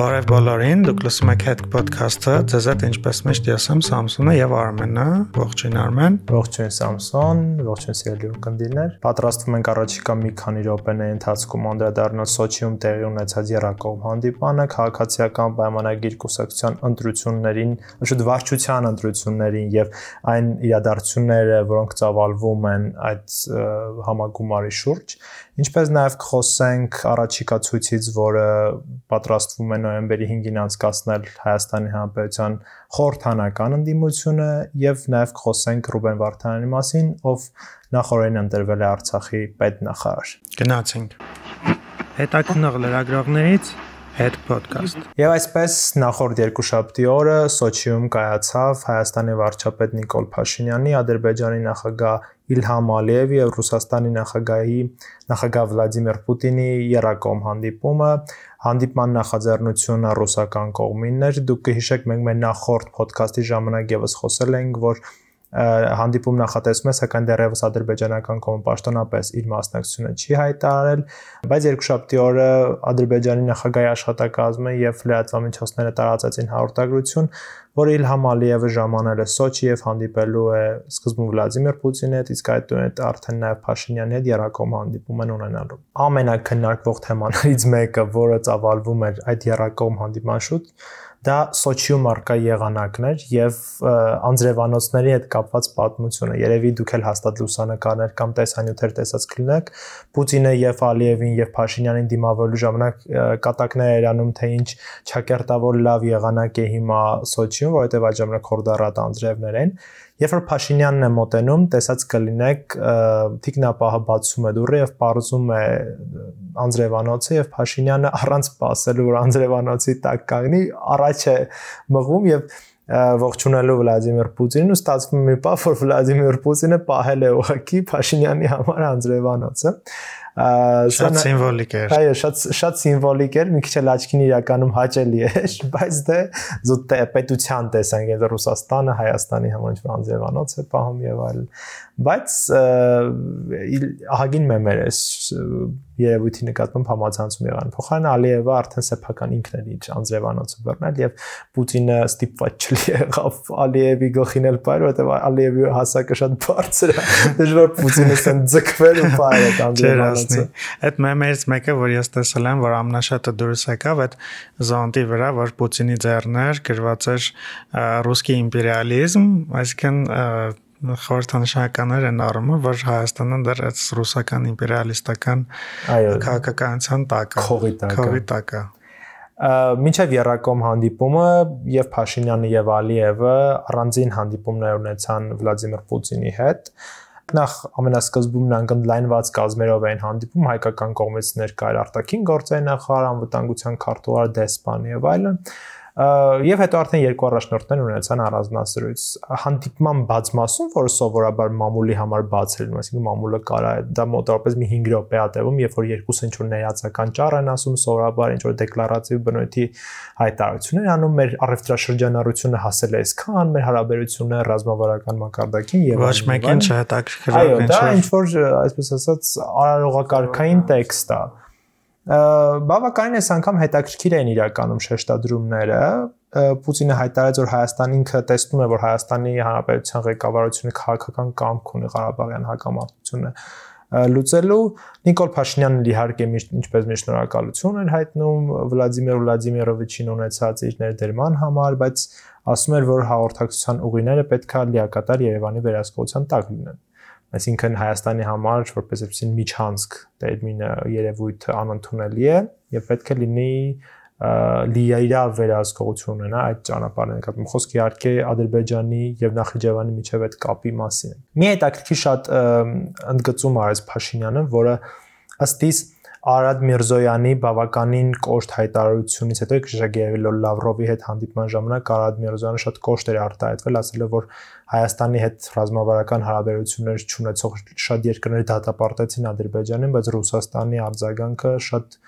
Բարև բոլորին, դուք լսում եք Head Podcast-ը։ Ձեզ հետ ինչպես միշտ ես եմ Սամսոնը եւ Արմենը։ Ողջույն Արմեն։ Ողջույն Սամսոն, ողջույն սիրելի ունկնդիրներ։ Պատրաստվում ենք առաջիկա մի քանի րոպեների ընթացքում անդրադառնալ Սոչիում տեղի ունեցած երակողմ հանդիպանը, քաղաքացիական պայմանագիր կուսակցության ընտրություններին, շուտ վարչության ընտրություններին եւ այն իրադարձությունները, որոնք ծավալվում են այդ համագումարի շուրջ Ինչպես նաև կխոսենք առաջիկա ցույցից, որը պատրաստվում է նոյեմբերի 5-ին անցկացնել Հայաստանի Հանրապետության խորհրդանական ընդդիմությունը եւ նաև կխոսենք Ռուբեն Վարդանյանի մասին, ով նախորդին ընտրվել է Արցախի պետնախարար։ Գնացինք։ Հետաքնող լրագրողներից Head Podcast։ Եվ այսպես նախորդ երկուշաբթի օրը Սոչիում կայացավ Հայաստանի վարչապետ Նիկոլ Փաշինյանի, Ադրբեջանի նախագահ Իլհամ Ալիևի եւ Ռուսաստանի նախագահի նախագահ Վլադիմիր Պուտինի երակոմ հանդիպումը հանդիպման նախաձեռնությունը ռուսական կողմինն էր դուք կհիշեք մենք մեր նախորդ ոդքասթի ժամանակ եւս խոսել ենք որ հանդիպում նախատեսում է, սակայն դեռևս ադրբեջանական կողմը պաշտոնապես իր մասնակցությունը չի հայտարարել, բայց երկուշաբթի օրը ադրբեջանի նախագահի աշխատակազմը եւ լրատվամիջոցները տարածեցին հաղորդագրություն, որ Իլհամ Ալիևը ժամանել է Սոչի եւ հանդիպելու է սկզբում Վլադիմիր Պուտինի հետ, իսկ այդտեղ արդեն նաեւ Փաշինյանի հետ երակոմ հանդիպում են ունենալու։ Ամենակնարկվող թեմաներից մեկը, որը ծավալվում էր այդ երակոմ հանդիպման շուտ, դա Սոչիում արկա եղանակն էր եւ անձրևանոցների հետ կապված պատմությունը։ Երևի դուք էլ հաստատ լուսանկարներ կամ տեսանյութեր տեսած կլինեք։ Պուտինը եւ Ալիևին եւ Փաշինյանին դիմավորելու ժամանակ կատակներ երանում թե ինչ ճակերտավոր լավ եղանակ է հիմա Սոչիում, որովհետեւ այդ ժամանակ խորդարատ անձրևներ են Երբ որ Փաշինյանն է մոտենում, տեսած կլինեք թիկնապահը բացում է դուռը եւ բարձում է Անձրևանոցը եւ Փաշինյանը առանց սпасելու որ Անձրևանոցի տակ կանգնի, առաջ է մղվում եւ ողջունելու Վլադիմիր Պուտինին ու ստացվում մի բան, որ Վլադիմիր Պուտինը պահել է ուղակի Փաշինյանի համար Անձրևանոցը շատ սիմվոլիկ էր։ Այո, շատ շատ սիմվոլիկ էր, մի քիչ էլ աչքին իրականում հաճելի էր, բայց դե զուտ պետության տեսանք, այդ Ռուսաստանը, Հայաստանի համար ինչ-որ անձևանոց է պահում եւ այլն բայց ահագին մեմեր է երևույթի նկատմամբ համացանցում եղան։ Փոխարեն Ալիևը արդեն սեփական ինքն էր իր անձրևանոցը բռնել եւ Պուտինը ստիպված չլի եղավ Ալիևի գլխին էլ բայր, որովհետեւ Ալիևի հասակը շատ բարձր է։ Դժվար Պուտինը սեն ձգվել ու բայր այդ անձրևանոցը։ Այդ մեմերից մեկը, որ ես տեսել եմ, որ ամնաշատը դուրս եկավ այդ զոնտի վրա, որ Պուտինի ձեռներ գրված էր ռուսկի իմպերիալիզմ, այսինքն խորհրդանշականներ են առումը, որ Հայաստանը դեռ այդ ռուսական իմպերիալիստական քաղաքականության տակ է, քողի տակ է։ Մինչև Երակոմ հանդիպումը եւ Փաշինյանը եւ Ալիևը առանձին հանդիպումներ ունեցան Վլադիմիր Պուտինի հետ նախ ամենասկզբում նրանք ընդլայնված կազմերով էին հանդիպում հայկական կողմից ներկայ արտաքին գործերի նախարար, անվտանգության քարտուղար Դեսպան եւ այլն եւ հետո արդեն երկու առաջնորդներ ունեցան առանձնասրույց հանդիպման բաց մասում, որը սովորաբար մամուլի համար բաց էր, այսինքն մամուլը կարա դա մոտավորապես մի 5 րոպե է տևում, երբ որ երկուսը ինչ որ ներածական ճառ են ասում, սովորաբար ինչ որ դեկլարատիվ բնույթի հայտարարություններ անում, մեր առևտրաշրջանառությունը հասել է այսքան, մեր հարաբերությունը ռազմավարական մակարդակին եւ ոչ մեկին դա ինչ որ այսպես ասած արարողակարգային տեքստ է բավականին այս անգամ հետաքրքիր են իրականում շեշտադրումները Պուտինը հայտարարեց, որ Հայաստան ինքը տեսնում է, որ Հայաստանի Հանրապետության ղեկավարությունը քաղաքական կամք ունի Ղարաբաղյան հակամարտությունը լուծելու Նիկոլ Փաշինյանն իհարկե ինչպես մի շնորհակալություն էր հայտնում Վլադիմիր Վլադիմիրովիչին ունեցած իր ներդերման համար, բայց ասում էր, որ հաղորդակցության ուղիները պետքա լիակատար Երևանի վերահսկողության տակ լինեն Այսինքն Հայաստանի համար որպես այսպեսին միջանցք տերմինը երևույթը անընդունելի է եւ պետք է լինի լիայրա վերահսկողություն ունենա այդ ճանապարհը նկատում խոսքը իհարկե Ադրբեջանի եւ Նախիջևանի միջև այդ կապի մասին։ Մի հետաքրքիր շատ ընդգծում արեց Փաշինյանը, որը ըստ իս Արադ Միրզոյանի բավականին կոշտ հայտարարությունից հետո Կշագերվիլո Լավրովի հետ հանդիպման ժամանակ Արադ Միրզոյանը շատ կոշտ էր արտահայտվել, ասել է որ Հայաստանի հետ ռազմավարական հարաբերություններ չունեցող շատ երկրներ դատապարտեցին Ադրբեջանին, բայց Ռուսաստանի արձագանքը շատ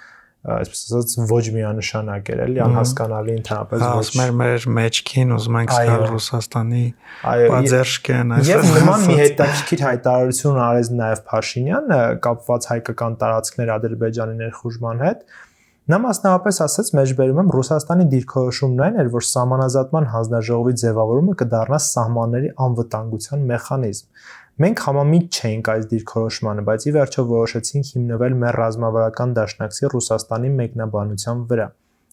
այսպես ասած ոչ միանշանակ էր էլի անհասկանալի ընդհանրապես ոչ ասում մեր մեջքին ուզում ենք սկալ Ռուսաստանի բաձերշկեն այսպես եւ նման մի հետաքրքիր հայտարարություն արեց նաեւ Փաշինյանը կապված հայկական տարածքներ Ադրբեջանի ներխուժման հետ Նա մասնավորապես ասաց մեջբերում եմ Ռուսաստանի դիրքորոշումն այն էր, որ սահմանազատման հանձնաժողովի ձևավորումը կդառնա սահմանների անվտանգության մեխանիզմ։ Մենք համամիտ չէինք այս դիրքորոշմանը, բայց ի վերջո որոշեցինք հիմնվել մեր ռազմավարական դաշնակցի Ռուսաստանի մեկնաբանության վրա։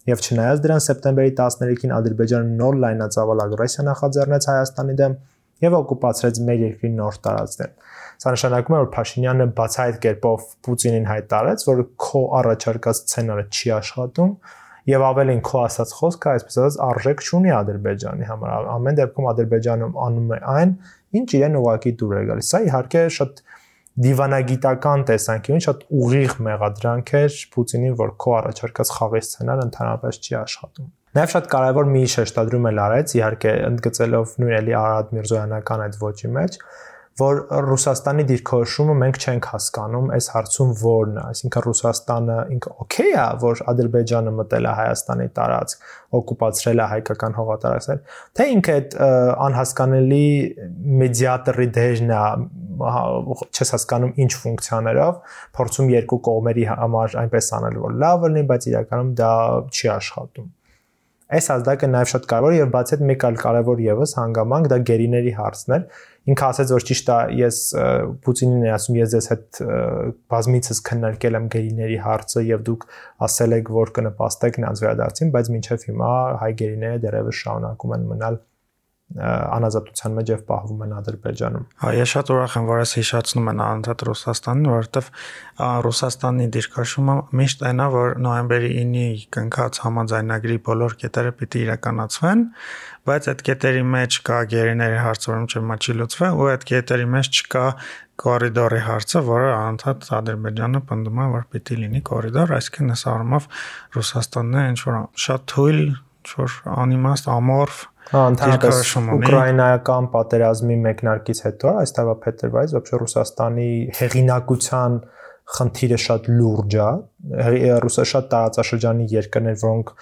Եվ չնայած դրան սեպտեմբերի 13-ին Ադրբեջանը նոր լայնածավալ ագրեսիա նախաձեռնեց Հայաստանի դեմ եւ օկուպացրեց մեր երկրի նոր տարածքներ։ Սա նշանակում է, որ Փաշինյանը բացահայտ կերպով Պուտինին հայտարարեց, որ քո առաջարկած սցենարը չի աշխատում եւ ավելին քո ասած խոսքը, այսպես ասած, արժեք չունի Ադրբեջանի համար։ Ամեն դեպքում Ադրբեջանում անում է այն, ինչ իրեն ուղակի դուր է գալիս։ Սա իհարկե շատ դիվանագիտական տեսանկյունից շատ ուղիղ մեղադրանք էր Պուտինին, որ քո առաջարկած խաղի սցենարը ընդհանրապես չի աշխատում։ Նաև շատ կարևոր մի շեշտադրում էլ արեց, իհարկե ընդգծելով նույն էլի Արադ Միրզոյանական այդ ոչի մեջ, որ Ռուսաստանի դիրքորոշումը մենք չենք հասկանում այս հարցում որն է, այսինքն Ռուսաստանը ինքը օքեյ է, որ Ադրբեջանը մտել է Հայաստանի տարածք, օկուպացրել է հայկական հողատարածքներ, թե ինքը այդ անհասկանալի մեդիատորի դերն է, չես հասկանում ինչ ֆունկցիաներով, փորձում երկու կողմերի համար այնպես անել, որ լավ լինի, բայց իրականում դա չի աշխատում։ Այս ազդակը նաև շատ կարևոր եւ բացի այդ մեկ այլ կարևոր եւս հանգամանք դա գերիների հարցն էր, ինքը ասաց որ ճիշտ է ես Պուտինին եմ ասում ես ձեզ հետ բազմիցս քննարկել եմ գերիների հարցը եւ դուք ասել եք որ կնպաստեք նրանց վերադարձին բայց մինչեւ հիմա հայ գերիները դեռևս շարունակում են մնալ անազատության մեջ եւ պահվում են Ադրբեջանում։ Հա, ես շատ ուրախ եմ, որ ես հիշացնում եմ անընդհատ Ռուսաստանին, որովհետեւ Ռուսաստանի դիրքաշումը միշտ այնա, որ նոյեմբերի 9-ի կնքած համաձայնագրի բոլոր կետերը պիտի իրականացվեն, բայց այդ կետերի մեջ կա գերիների հարցը, որում չէ մաչի լուծվել, ու այդ կետերի մեջ չկա կորիդորի հարցը, որը անընդհատ Ադրբեջանը պնդում է, որ պիտի լինի կորիդոր, այսինքն այս առումով Ռուսաստանն է ինչ որ շատ թույլ, ինչ որ անիմաստ, ամորֆ Հա, ընդհանրապես Ուկրաինական պատերազմի մեկնարկից հետո այս տարվա փետրվարից բավական Ռուսաստանի հեղինակության խնդիրը շատ լուրջ է։ Ռուսը շատ տարածաշրջանի երկրներ, որոնք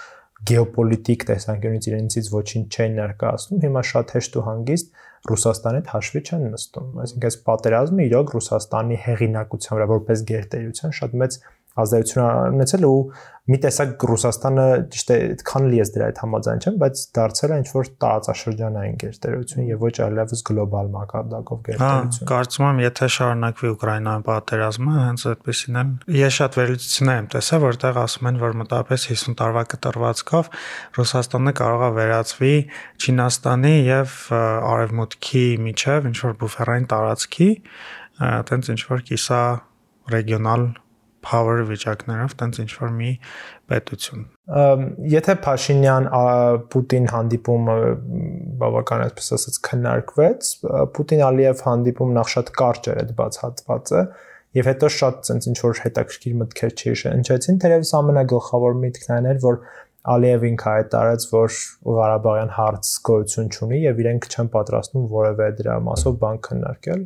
գեոպոլիտիկ տեսանկյունից իրենցից ոչինչ չեն ներկայացնում, հիմա շատ հեշտ ու հանգիստ Ռուսաստանի հետ հաշվի չեն նստում։ Այսինքն այս պատերազմը իրոք Ռուսաստանի հեղինակության վրա որպես գերտերության շատ մեծ ազդեցություն ունեցել ու մի տեսակ Ռուսաստանը ճիշտ է այդքան լի ես դրա այդ համաձայն չեմ, բայց դարձել է ինչ որ տարածաշրջանային գերտերություն եւ ոչ այլևս գլոբալ մակարդակով գերտերություն։ Հա, կարծում եմ, եթե շարունակվի Ուկրաինայի պատերազմը, հենց այդպեսին էլ ես շատ վերլուծություններ եմ տեսել, որտեղ ասում են, որ մոտավորապես 50 տարվա կտրվածքով Ռուսաստանը կարող է վերածվի Չինաստանի եւ Արևմուտքի միջև ինչ որ բուֆերային տարածքի, այտենց ինչ որ կիսա ռեգիոնալ power վիճակներով տենց ինչ որ մի պետություն։ Եթե Փաշինյան Պուտին հանդիպումը բավական այսպես ասած քննարկվեց, Պուտին-Ալիև հանդիպում նախ շատ կարճ էր այդ բացահատվածը եւ հետո շատ ցենց ինչ որ հետաքրքիր մտքեր չհիշեցին, թերևս ամենագլխավոր միտքն այն էր, որ Ալիևին հայտարարեց, որ Ղարաբաղյան հարց գոյություն չունի եւ իրենք չեն պատրաստվում որևէ դրա մասով բան քննարկել։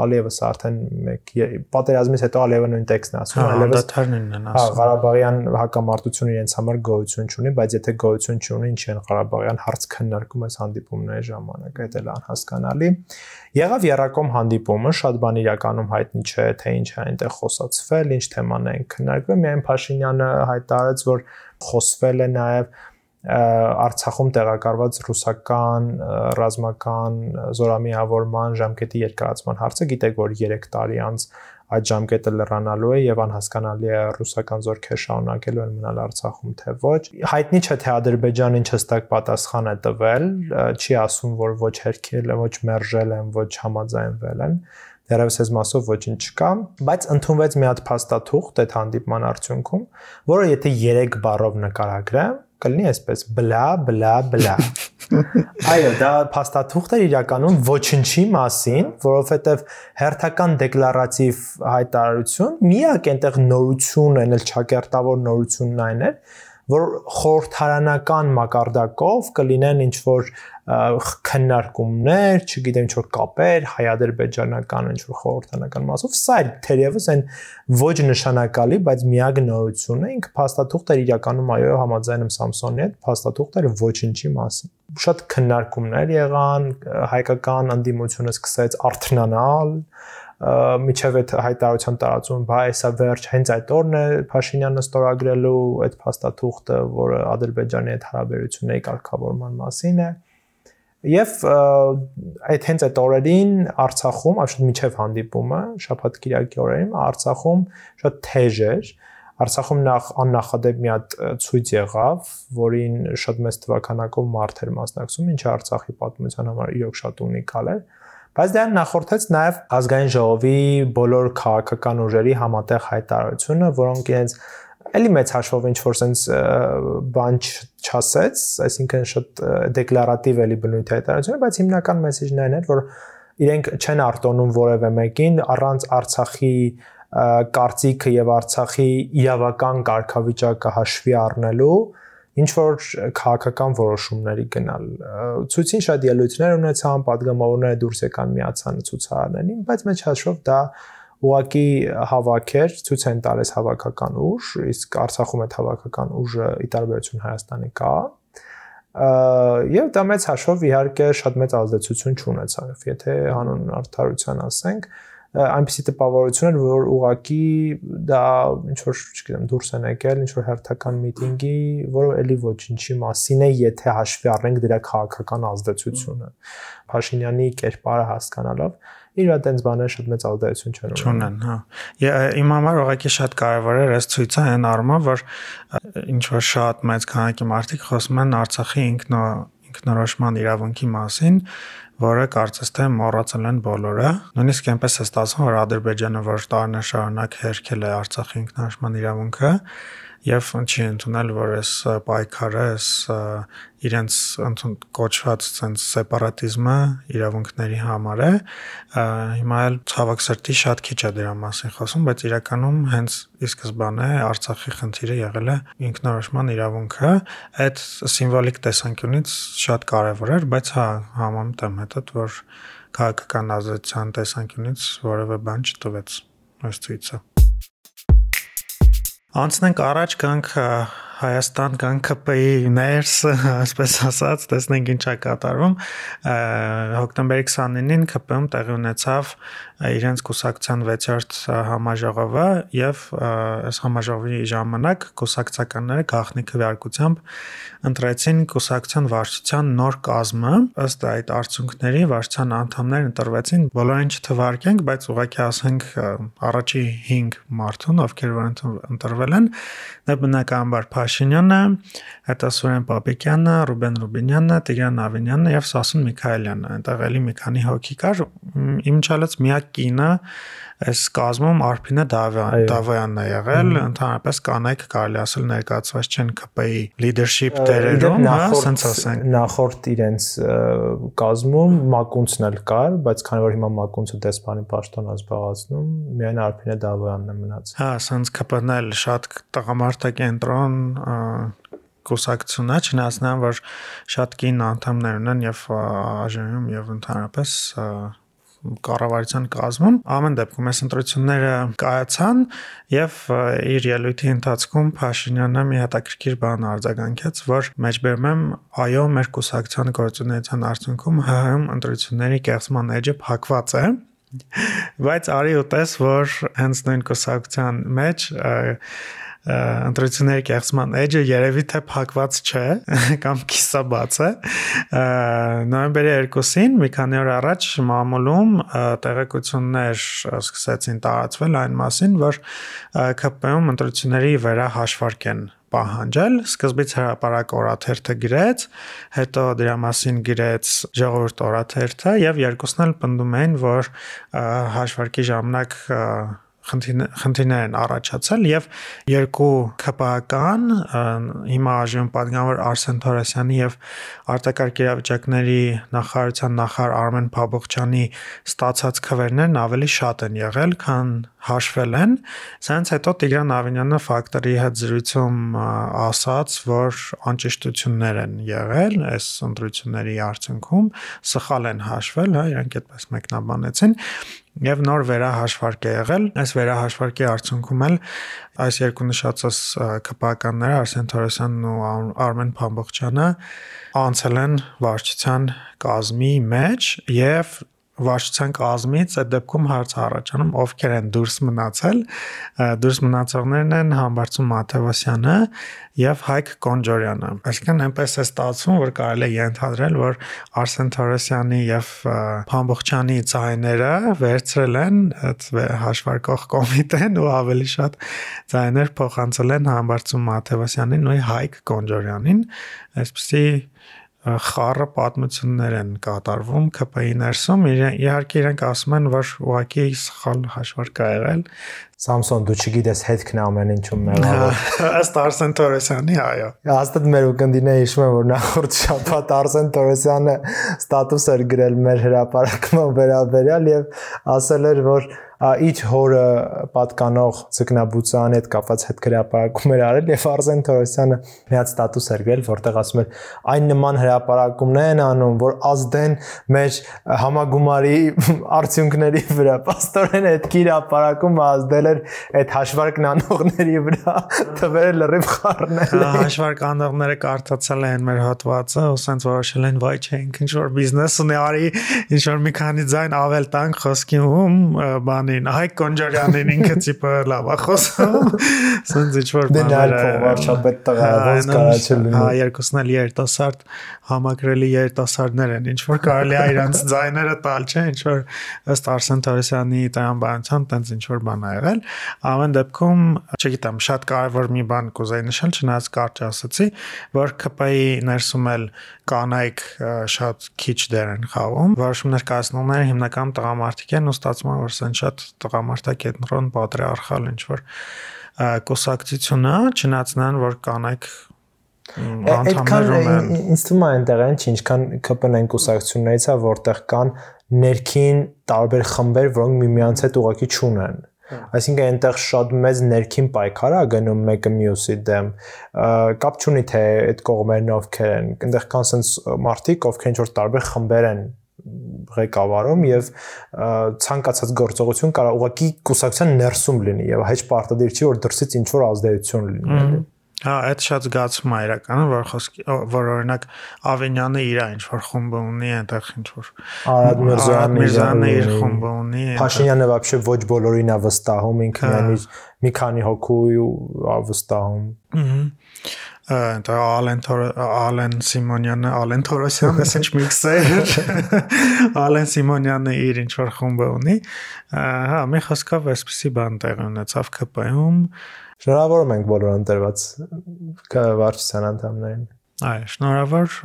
Ալիևս արդեն մեկ պատերազմից հետո Ալիևը նույն տեքստն ասում, հա, այլևս են ասում։ Հա, Ղարաբաղյան հակամարտությունը իրենց համար գոյություն չունի, բայց եթե գոյություն չունի, ինչ են Ղարաբաղյան հարց քննարկում այս հանդիպումների ժամանակ, այդ էլ անհասկանալի։ Եղավ Երակոմ հանդիպումը, շատ բան իրականում հայտնի չէ, թե ինչ է այնտեղ խոսացվել, ինչ թեմաներ են քննարկվել, միայն Փաշինյանը հայտարարեց, որ խոսվել է նաև Արցախում տեղակայված ռուսական ռազմական զորամիավորման ժամկետի երկարացման հարցը գիտեք որ 3 տարի անց այդ ժամկետը լրանալու է եւ անհասկանալի է ռուսական զորքեր շարունակելու են մնալ Արցախում թե ոչ հայտնի չէ թե Ադրբեջանը ինչ հստակ պատասխան է տվել չի ասում որ ոչ հերքել ոչ մերժել են ոչ համաձայնվել են դեռևս այս մասով ոչինչ չկա, բայց ընդունվեց մի հատ փաստաթուղթ այդ հանդիպման արդյունքում, որը եթե 3 բառով նկարագրեմ, կլինի այսպես. Բլա բլա բլա այո դա փաստաթուղթ է իրականում ոչնչի մասին որովհետև հերթական դեկլարատիվ հայտարարություն միակ այնտեղ նորություն են էլ ճակերտավոր նորությունն այն է որ խորհրդարանական մակարդակով կլինեն ինչ որ քննարկումներ, չգիտեմ ինչ որ կապեր հայ-ադրբեջանական ինչ որ խորհրդանական մասով, սա է թերևս այն ոչ նշանակալի, բայց միակ նորությունն է, ինքը փաստաթուղթ էր իրականում այո համաձայն եմ Սամսոնի հետ, փաստաթուղթ էր ոչինչի մասին։ Շատ քննարկումներ եղան, հայկական անդիմությունը սկսեց արթնանալ, միջև այդ հայտարարության տարածում, բա հեսա վերջ հենց այդ օրն է Փաշինյանը ստորագրելու այդ փաստաթուղթը, որը Ադրբեջանի հետ հարաբերությունների կարգավորման մասին է։ Եվ այդ հենց այդ օրերին Արցախում, այլ միջև հանդիպումը, շաբաթ կիրակի օրերին Արցախում շատ թեժ էր, Արցախում նախ աննախադեպ մի հատ ցույց եղավ, որին շատ մեծ թվականակով մարդ էր մասնակցում, ինչը Արցախի պատմության համար իրոք շատ ունիկալ էր։ Բայց դրան նախորդեց նաև ազգային ժողովի բոլոր քաղաքական ուժերի համատեղ հայտարարությունը, որոնք իրենց էլի մեծ հաշվով ինչ որ sense բան չասեց, այսինքն շատ դեկլարատիվ էլի բնույթ հայտարարությունը, բայց հիմնական մեսեջն այն էր, որ իրենք չեն արտոնում որևէ մեկին առանց Արցախի կարծիքը եւ Արցախի իրավական կարգավիճակը հաշվի առնելու ինչ որ քաղաքական որոշումների գնալ։ Ցույցին շատ ելույթներ ունեցան, падգամավորները դուրս եկան միացան ցուցարարներին, բայց մեջ հաշվով դա ուղակի հավաքեր ցույց են տալիս հավաքական ուժ, իսկ Արցախում այդ հավաքական ուժը ի տարբերություն Հայաստանի կա, եւ դա մեծ հաշվով իհարկե շատ մեծ ազդեցություն չունեցավ, եթե հանուն արդարության ասենք, այնպիսի տպավորություն էր, որ ուղակի դա ինչ որ, չգիտեմ, դուրս են եկել ինչ որ հերթական միտինգի, որը էլի ոչինչի մասին է, եթե հաշվի առնենք դրա քաղաքական ազդեցությունը։ Փաշինյանի կերպարը հասկանալով իր այդենց բաները շատ մեծ ազդեցություն չեն ունենում։ Չունեն, հա։ Իմ համար ուղղակի շատ կարևոր էր այս ցույցը այն առումով, որ ինչ որ շատ մեծ քանակի մարդիկ խոսում են Արցախի ինքնո ինքնորոշման իրավունքի մասին, որը կարծես թե մոռացել են բոլորը։ Նույնիսկ այնպես է ստացվում, որ Ադրբեջանը որ տարիներ շարունակ հերքել է Արցախի ինքնորոշման իրավունքը, եւ չի ընդունել, որ այս պայքարը, այս իրենց կոչված sense սեպարատիզմը իրավունքների համար է, հիմա էլ ցավոք սրտի շատ քիչ է դրա մասին խոսում, բայց իրականում հենց ի սկզբանե Արցախի խնդիրը եղել է ինքնորոշման իրավունքը, այդ սիմվոլիկ տեսանկյունից շատ կարևոր էր, բայց հա համամտ եմ հետդ, որ քաղաքական ազդեցության տեսանկյունից որևէ բան չտվեց այս ցույցը Անցնենք առաջ կանք Հայաստան կան ԿՊ-ի ներս, այսպես ասած, տեսնենք ինչա կատարվում։ Հոկտեմբերի 29-ին ԿՊ-ում տեղի ունեցավ իրենց կուսակցության 6-րդ համաժողովը եւ այս համաժողովի ժամանակ կուսակցականները գաղտնի քվեարկությամբ ընտրեցին կուսակցության վարչության նոր կազմը ըստ այդ արդյունքների վարչության անդամներ ընտրվեցին բոլորին չթվարկենք բայց ուղղակի ասենք առաջի 5 մարդուն ովքեր որ ընտրվել են դա բնականաբար Փաշինյանը հետո Սուրեն Պապիկյանը Ռուբեն Ռուբինյանը Տիգրան Ավինյանը եւ Սասուն Միքայելյանը այնտեղ էլի մի քանի հոգի կար իմ չալած միակ կինը այս կազմում Արփինե Դավոյանն է եղել, ընդհանրապես կանայք կարելի ասել ներկայացված չեն ԿՊ-ի leadership դերերում, հա, ասենց ասենք։ Նախորդ իրենց կազմում Մակունցն էլ կար, բայց քանի որ հիմա Մակունցը դեսպանի պաշտոն է զբաղացնում, միայն Արփինե Դավոյանն է մնացել։ Հա, ասենց ԿՊ-ն էլ շատ տղամարդակենտրոն կուսակցությունն է, չնայած նրան որ շատ կին անդամներ ունեն եւ ԱԺ-ում եւ ընդհանրապես կառավարության կազմում։ Ամեն դեպքում այս ընտրությունները կայացան եւ իր ելույթի ընթացքում Փաշինյանը մի հետաքրքիր բան արձագանքեց, որ մեջբերում եմ, այո, մեր կուսակցության գործունեության արդյունքում ՀՀ-ում ընտրությունների կեղծման էջը փակված է բայց արի ուտես որ հենց նույն կուսակցության մեջ ընտրությունների կեղծման էջը երևի թե փակված չէ կամ կիսաբաց է նոյեմբերի 2-ին մի քանի օր առաջ մամուլում տեղեկություններ սկսեցին տարածվել այն մասին որ ԿՊ-ում ընտրությունների վերահաշվարկ են պահանջել սկզբից հրաապարակ օրաթերթը գրեց, հետո դրա մասին գրեց ժողովուրդ օրաթերթը եւ երկուսն էլ պնդում էին, որ հաշվարկի ժամանակ խնդիրներ են առաջացել եւ երկու ԿՊԱ-կան հիմա այժմ պատգամավոր Արսեն Թորասյանի եւ արտակարգ իրավիճակների նախարարության նախար Արմեն Փաբողչյանի ստացած քվերներն ավելի շատ են եղել, քան հաշվել են։ Սրանից հետո Տիգրան Ավինյանը ֆակտորի հետ զրույցում ասաց, որ անճշտություններ են եղել այս ընտրությունների արդյունքում, սխալ են հաշվել, հա, իրանք այդպես մեկնաբանեցին եւ նոր վերահաշվարկ է եղել այս վերահաշվարկի արդյունքում էլ այս երկու նշածած ԿՊԱ-կանները Արսեն Թորոսյանն ու Արմեն Փամբոխչյանը անցել են վարչության կազմի մեջ եւ վարչության կազմից այդ դեպքում հարց առաջանում ովքեր են դուրս մնացել դուրս մնացողներն են Համբարձում Մաթեոսյանը եւ Հայկ Կոնջորյանը այսինքն այնպես է ստացվում որ կարելի է ենթադրել որ Արսեն Թորոսյանի եւ Փամբողջյանի ցայները վերցրել են այդ հաշվարկող կոմիտեն ու ավելի շատ ցայներ փոխանցել են Համբարձում Մաթեոսյանին ու Հայկ Կոնջորյանին այսպեսի խառը պատմություններ են կատարվում ԿՊ-ի ներսում իհարկե իրենք ասում են որ ուղակի սխալ հաշվարկ ա եղել Սամսոն դու չգիտես հետքն ամեն ինչում մեղավոր ըստ Արսեն Թորոսյանի այո հաստատ մեր ուկնդիները հիշում են որ նախորդ շաբաթ Արսեն Թորոսյանը ստատուս էր գրել մեր հրապարակման վերաբերյալ եւ ասել էր որ իր հորը պատկանող ձկնաբուծանի հետ կապված հետգրապարակում էր արել եւ Արսեն Թորոսյանը միած ստատուս էր գրել, որտեղ ասում էր. Այն նման հրապարակումներ են անում, որ ազդեն մեր համագումարի արդյունքների վրա։ Պաստորեն այդ հրապարակումը ազդել էր այդ հաշվարկ անողների վրա, թվերը լրիվ խառնել։ Հաշվարկ անողները կարդացել են մեր հոդվածը, ու սենց որոշել են, վայ չէ, ինչ որ բիզնես ունի, արի ինչ որ մի քանի ձայն ավել տանք խոսքի ում բան բանին, Հայկ Կոնջարյանին ինքը տիպը լավ է խոսում։ Սենց ինչ որ բաներ է։ Վարչապետ տղա, ոնց կարաչել Հա, երկուսն էլ երիտասարդ համակրելի երիտասարդներ են, ինչ որ կարելի է իրանց ձայները տալ, չէ, ինչ որ ըստ Արսեն Թորոսյանի տրամաբանության տենց ինչ որ բան ա եղել։ Ամեն դեպքում, չգիտեմ, շատ կարևոր մի բան կուզեի նշել, չնայած կարճ ասացի, որ ԿՊ-ի ներսում էլ կանայք շատ քիչ դեր են խաղում։ Որոշումներ կայացնողները հիմնականում տղամարդիկ են ու ստացվում է որ սեն շատ տղամարդակենտրոն պատրիարխալ ինչ որ կուսակցությունը չնայած նրան որ կանայք են ինձ թվում է այնտեղ են ինչքան ԿՊՆ-ն կուսակցություններից է որտեղ կան ներքին տարբեր խմբեր, որոնք միմյանց հետ ուղակի չունեն Այսինքն այնտեղ շատ մեծ ներքին պայքար է գնում մեկը մյուսի դեմ։ Կապ չունի թե այդ կողմերն ովքեր են։ Այնտեղ կան sense մարդիկ, ովքեր ինչ որ տարբեր խմբեր են ղեկավարում եւ ցանկացած գործողություն կարող ուղղակի կուսակցության ներսում լինի եւ հեչ պարտադիր չի որ դրսից ինչ որ ազդեցություն լինի։ Հա, այդ շատ զգացում է իրականում, որ խոսքի որ օրինակ Ավենյանը իր ինչ որ խումբը ունի, այնտեղ ինչ որ Արադ Միրզյանը իր խումբը ունի։ Փաշինյանը вообще ոչ բոլորին է վստահում, ինքը միայն իր մի քանի հոգու վստահում։ Ահա դա Ալեն Ալեն Սիմոնյանը, Ալեն Թորոսյանը, ասենք միքսեր։ Ալեն Սիմոնյանը իր ինչ որ խումբը ունի։ Հա, մի խոսքով այսպեսի բան տեղի ունեցավ ԿՊ-ում Շնորհավորում ենք բոլոր ընտրված վարչության անդամներին։ Այո, շնորհավոր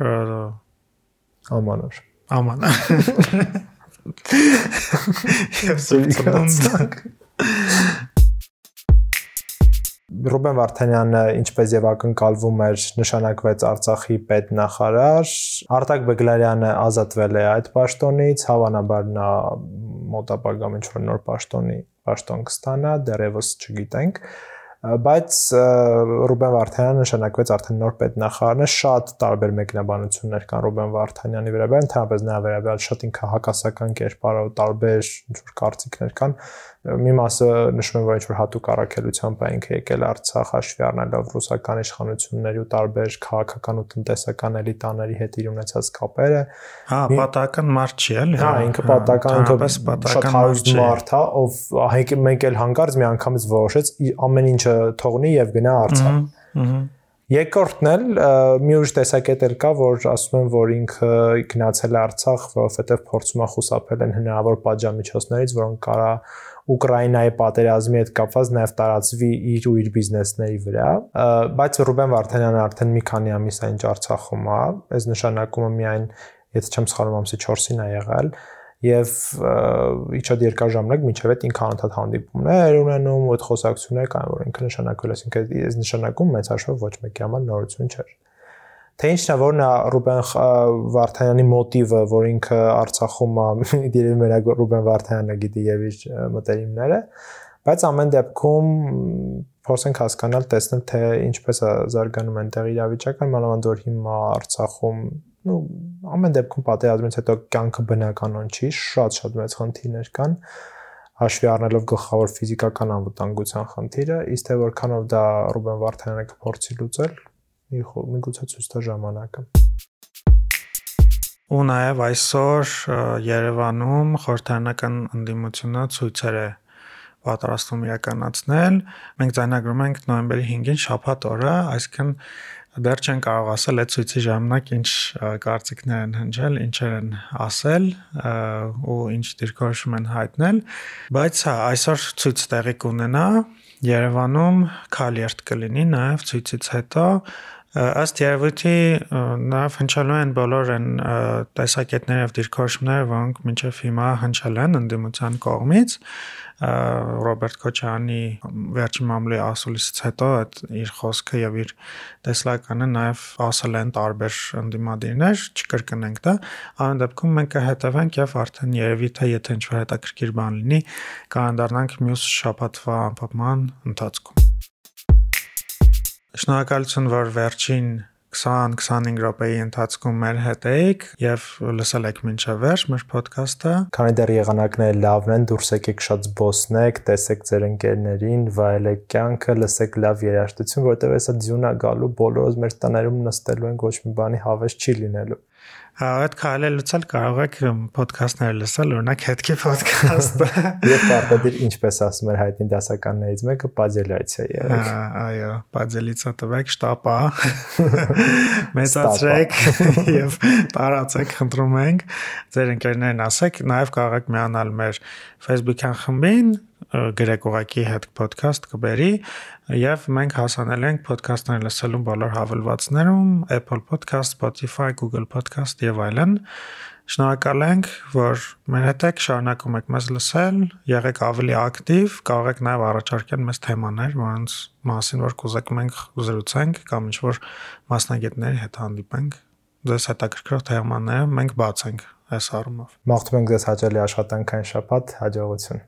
Ամանոր։ Ամանոր։ Եվ սուրիկացանք։ Ռուբեն Վարդանյանը ինչպես եւ ակնկալվում էր նշանակվեց Արցախի պետնախարար Արտակ Բեգլարյանը ազատվել է այդ պաշտոնից հավանաբար նա մոտապագամ ինչ որ նոր պաշտոնի պաշտոն կստանա դեռևս չգիտենք բայց Ռուբեն Վարդանյանը նշանակվեց արդեն նոր պետնախարարն է շատ տարբեր մեկնաբանություններ կան Ռուբեն Վարդանյանի վերաբերյալ ընդհանրապես նրա վերաբերյալ շատ ինքը հակասական կերպարով տարբեր ինչ որ կարծիքներ կան մի մասը նշում են որ ինչ որ հատուկ առաքելությամբ է ինքը եկել Արցախ հաշվի առնելով ռուսական իշխանությունների ու տարբեր քաղաքական ու տնտեսական էլիտաների հետ իր ունեցած կապերը հա պատական մարդ չի էլի հա ինքը պատական ինքը պատական մարդ է ով մենք էլ հանկարծ մի անգամից որոշեց ամեն ինչը թողնի եւ գնա Արցախ Երկրորդն էլ մի ուրիշ տեսակետ էլ կա, որ ասում են, որ ինքը գնացել է Արցախ, որովհետև փորձում է խուսափել են հնարավոր պատժամիջոցներից, որոնք կարա Ուկրաինայի պատերազմի հետ կապված նաև տարածվի իր ու իր բիզնեսների վրա, բայց Ռուբեն Վարդանյանը արդեն մի քանի ամիս այն Արցախում է, այս նշանակումը միայն, եթե չեմ սխալվում, ամսի 4-ին է եղել, եւ իջա երկար ժամանակ միջև այդ ինքը անընդհատ հանդիպումներ ունենում, այդ խոսակցություններ կան, որ ինքը նշանակվել է, այսինքն այս նշանակում մեծ հաշվով ոչ մեկի համար նորություն չէր թե ինչն է որն է Ռուբեն Վարդանյանի մոտիվը, որ ինքը Արցախում է, դերևի մեր Ռուբեն Վարդանյանը գիտի եւ իր մտերիմները, բայց ամեն դեպքում փորձենք հասկանալ, տեսնել թե ինչպես է զարգանում այնտեղ իրավիճակը, մանավանդ որ հիմա Արցախում ну ամեն դեպքում պատերազմից հետո կյանքը բնականon չի, շատ-շատ մեծ խնդիրներ կան հաշվի առնելով գլխավոր ֆիզիկական անվտանգության խնդիրը, իսկ թե որքանով դա Ռուբեն Վարդանյանը կփորձի լուծել, միգուցե ցույց տա ժամանակը ու նաև այսօր Երևանում խորհրդանական ընդդիմությունը ցույցեր է պատրաստում իրականացնել։ Մենք ձայնագրում ենք նոյեմբերի 5-ին շաբաթ օրը, այսինքն դեռ չեն կարող ասել այդ ցույցի ժամանակ ինչ կարծիքներ են հնչել, ինչեր են ասել ու ինչ դիրքորոշում են հայտնել, բայց հա այսօր ցույց տեղի կունենա Երևանում քալերտ կլինի նաև ցույցից հետո ըստ երևույթի նաև հնչելու են բոլոր այն տեսակետները եւ դիրքորոշումները, որոնք մինչեւ հիմա հնչել են ընդդիմության կողմից Ռոբերտ Քոչարյանի վերջին մամուլի ասուլիսից հետո այդ իր խոսքը եւ իր տեսլականը նաեւ ասել են տարբեր ընդդիմադիրներ, չկրկնենք դա։ Այն դեպքում մենք կհետևենք եւ արդեն երևի թե եթե ինչ-որ հետաքրքիր բան լինի, կանդառնանք մյուս շաբաթվա ամփոփման ընթացքում։ Շնորհակալություն, որ վերջին 20-25 րոպեի ընթացքում մեր հետ եք եւ լսել եք մինչև վերջ մեր ոդքասթը։ Քանի դեռ եղանակները լավն են, դուրս եկեք շատ զբոսնեք, տեսեք ձեր ընկերներին, վայելեք կյանքը, լսեք լավ երաժշտություն, որտեղ հեսա ձյունա գալու, բոլորս մեր տներում նստելու ենք, ոչ մի բանի հավես չի լինելու։ այդ քայլելուց էլ կարող եք ոդքասթներ լսել, օրինակ հետքի ոդքասթը։ Եվ պարտադիր, ինչպես ասում էր հայտնի դասականներից մեկը, պաձելյացիա երեք։ Հա, այո, պաձելիցա տվեք, շտապա։ Մեծացրեք եւ տարածեք, խնդրում ենք։ Ձեր ընկերներն ասեք, նաեւ կարող եք միանալ մեր Facebook-յան խմբին, գրեք ուղակի հետ podcast կբերի եւ մենք հասանել ենք podcast-ներ լսելու բոլոր հավելվածներում Apple Podcast, Spotify, Google Podcast եւ այլն։ Շնորհակալ ենք, որ մեր հետ եք, շարունակում եք մեզ լսել, եղեք ավելի ակտիվ, կարող եք նաև առաջարկել մեզ թեմաներ, որոնց մասին որ կուզեք մենք զրուցենք կամ ինչ-որ մասնագետների հետ հանդիպենք։ Ձեզ հետաքրքրող թեմաները մենք բաց ենք այս առումով։ Մաղթում ենք ձեզ հաճելի աշխատանքային շաբաթ, հաջողություն։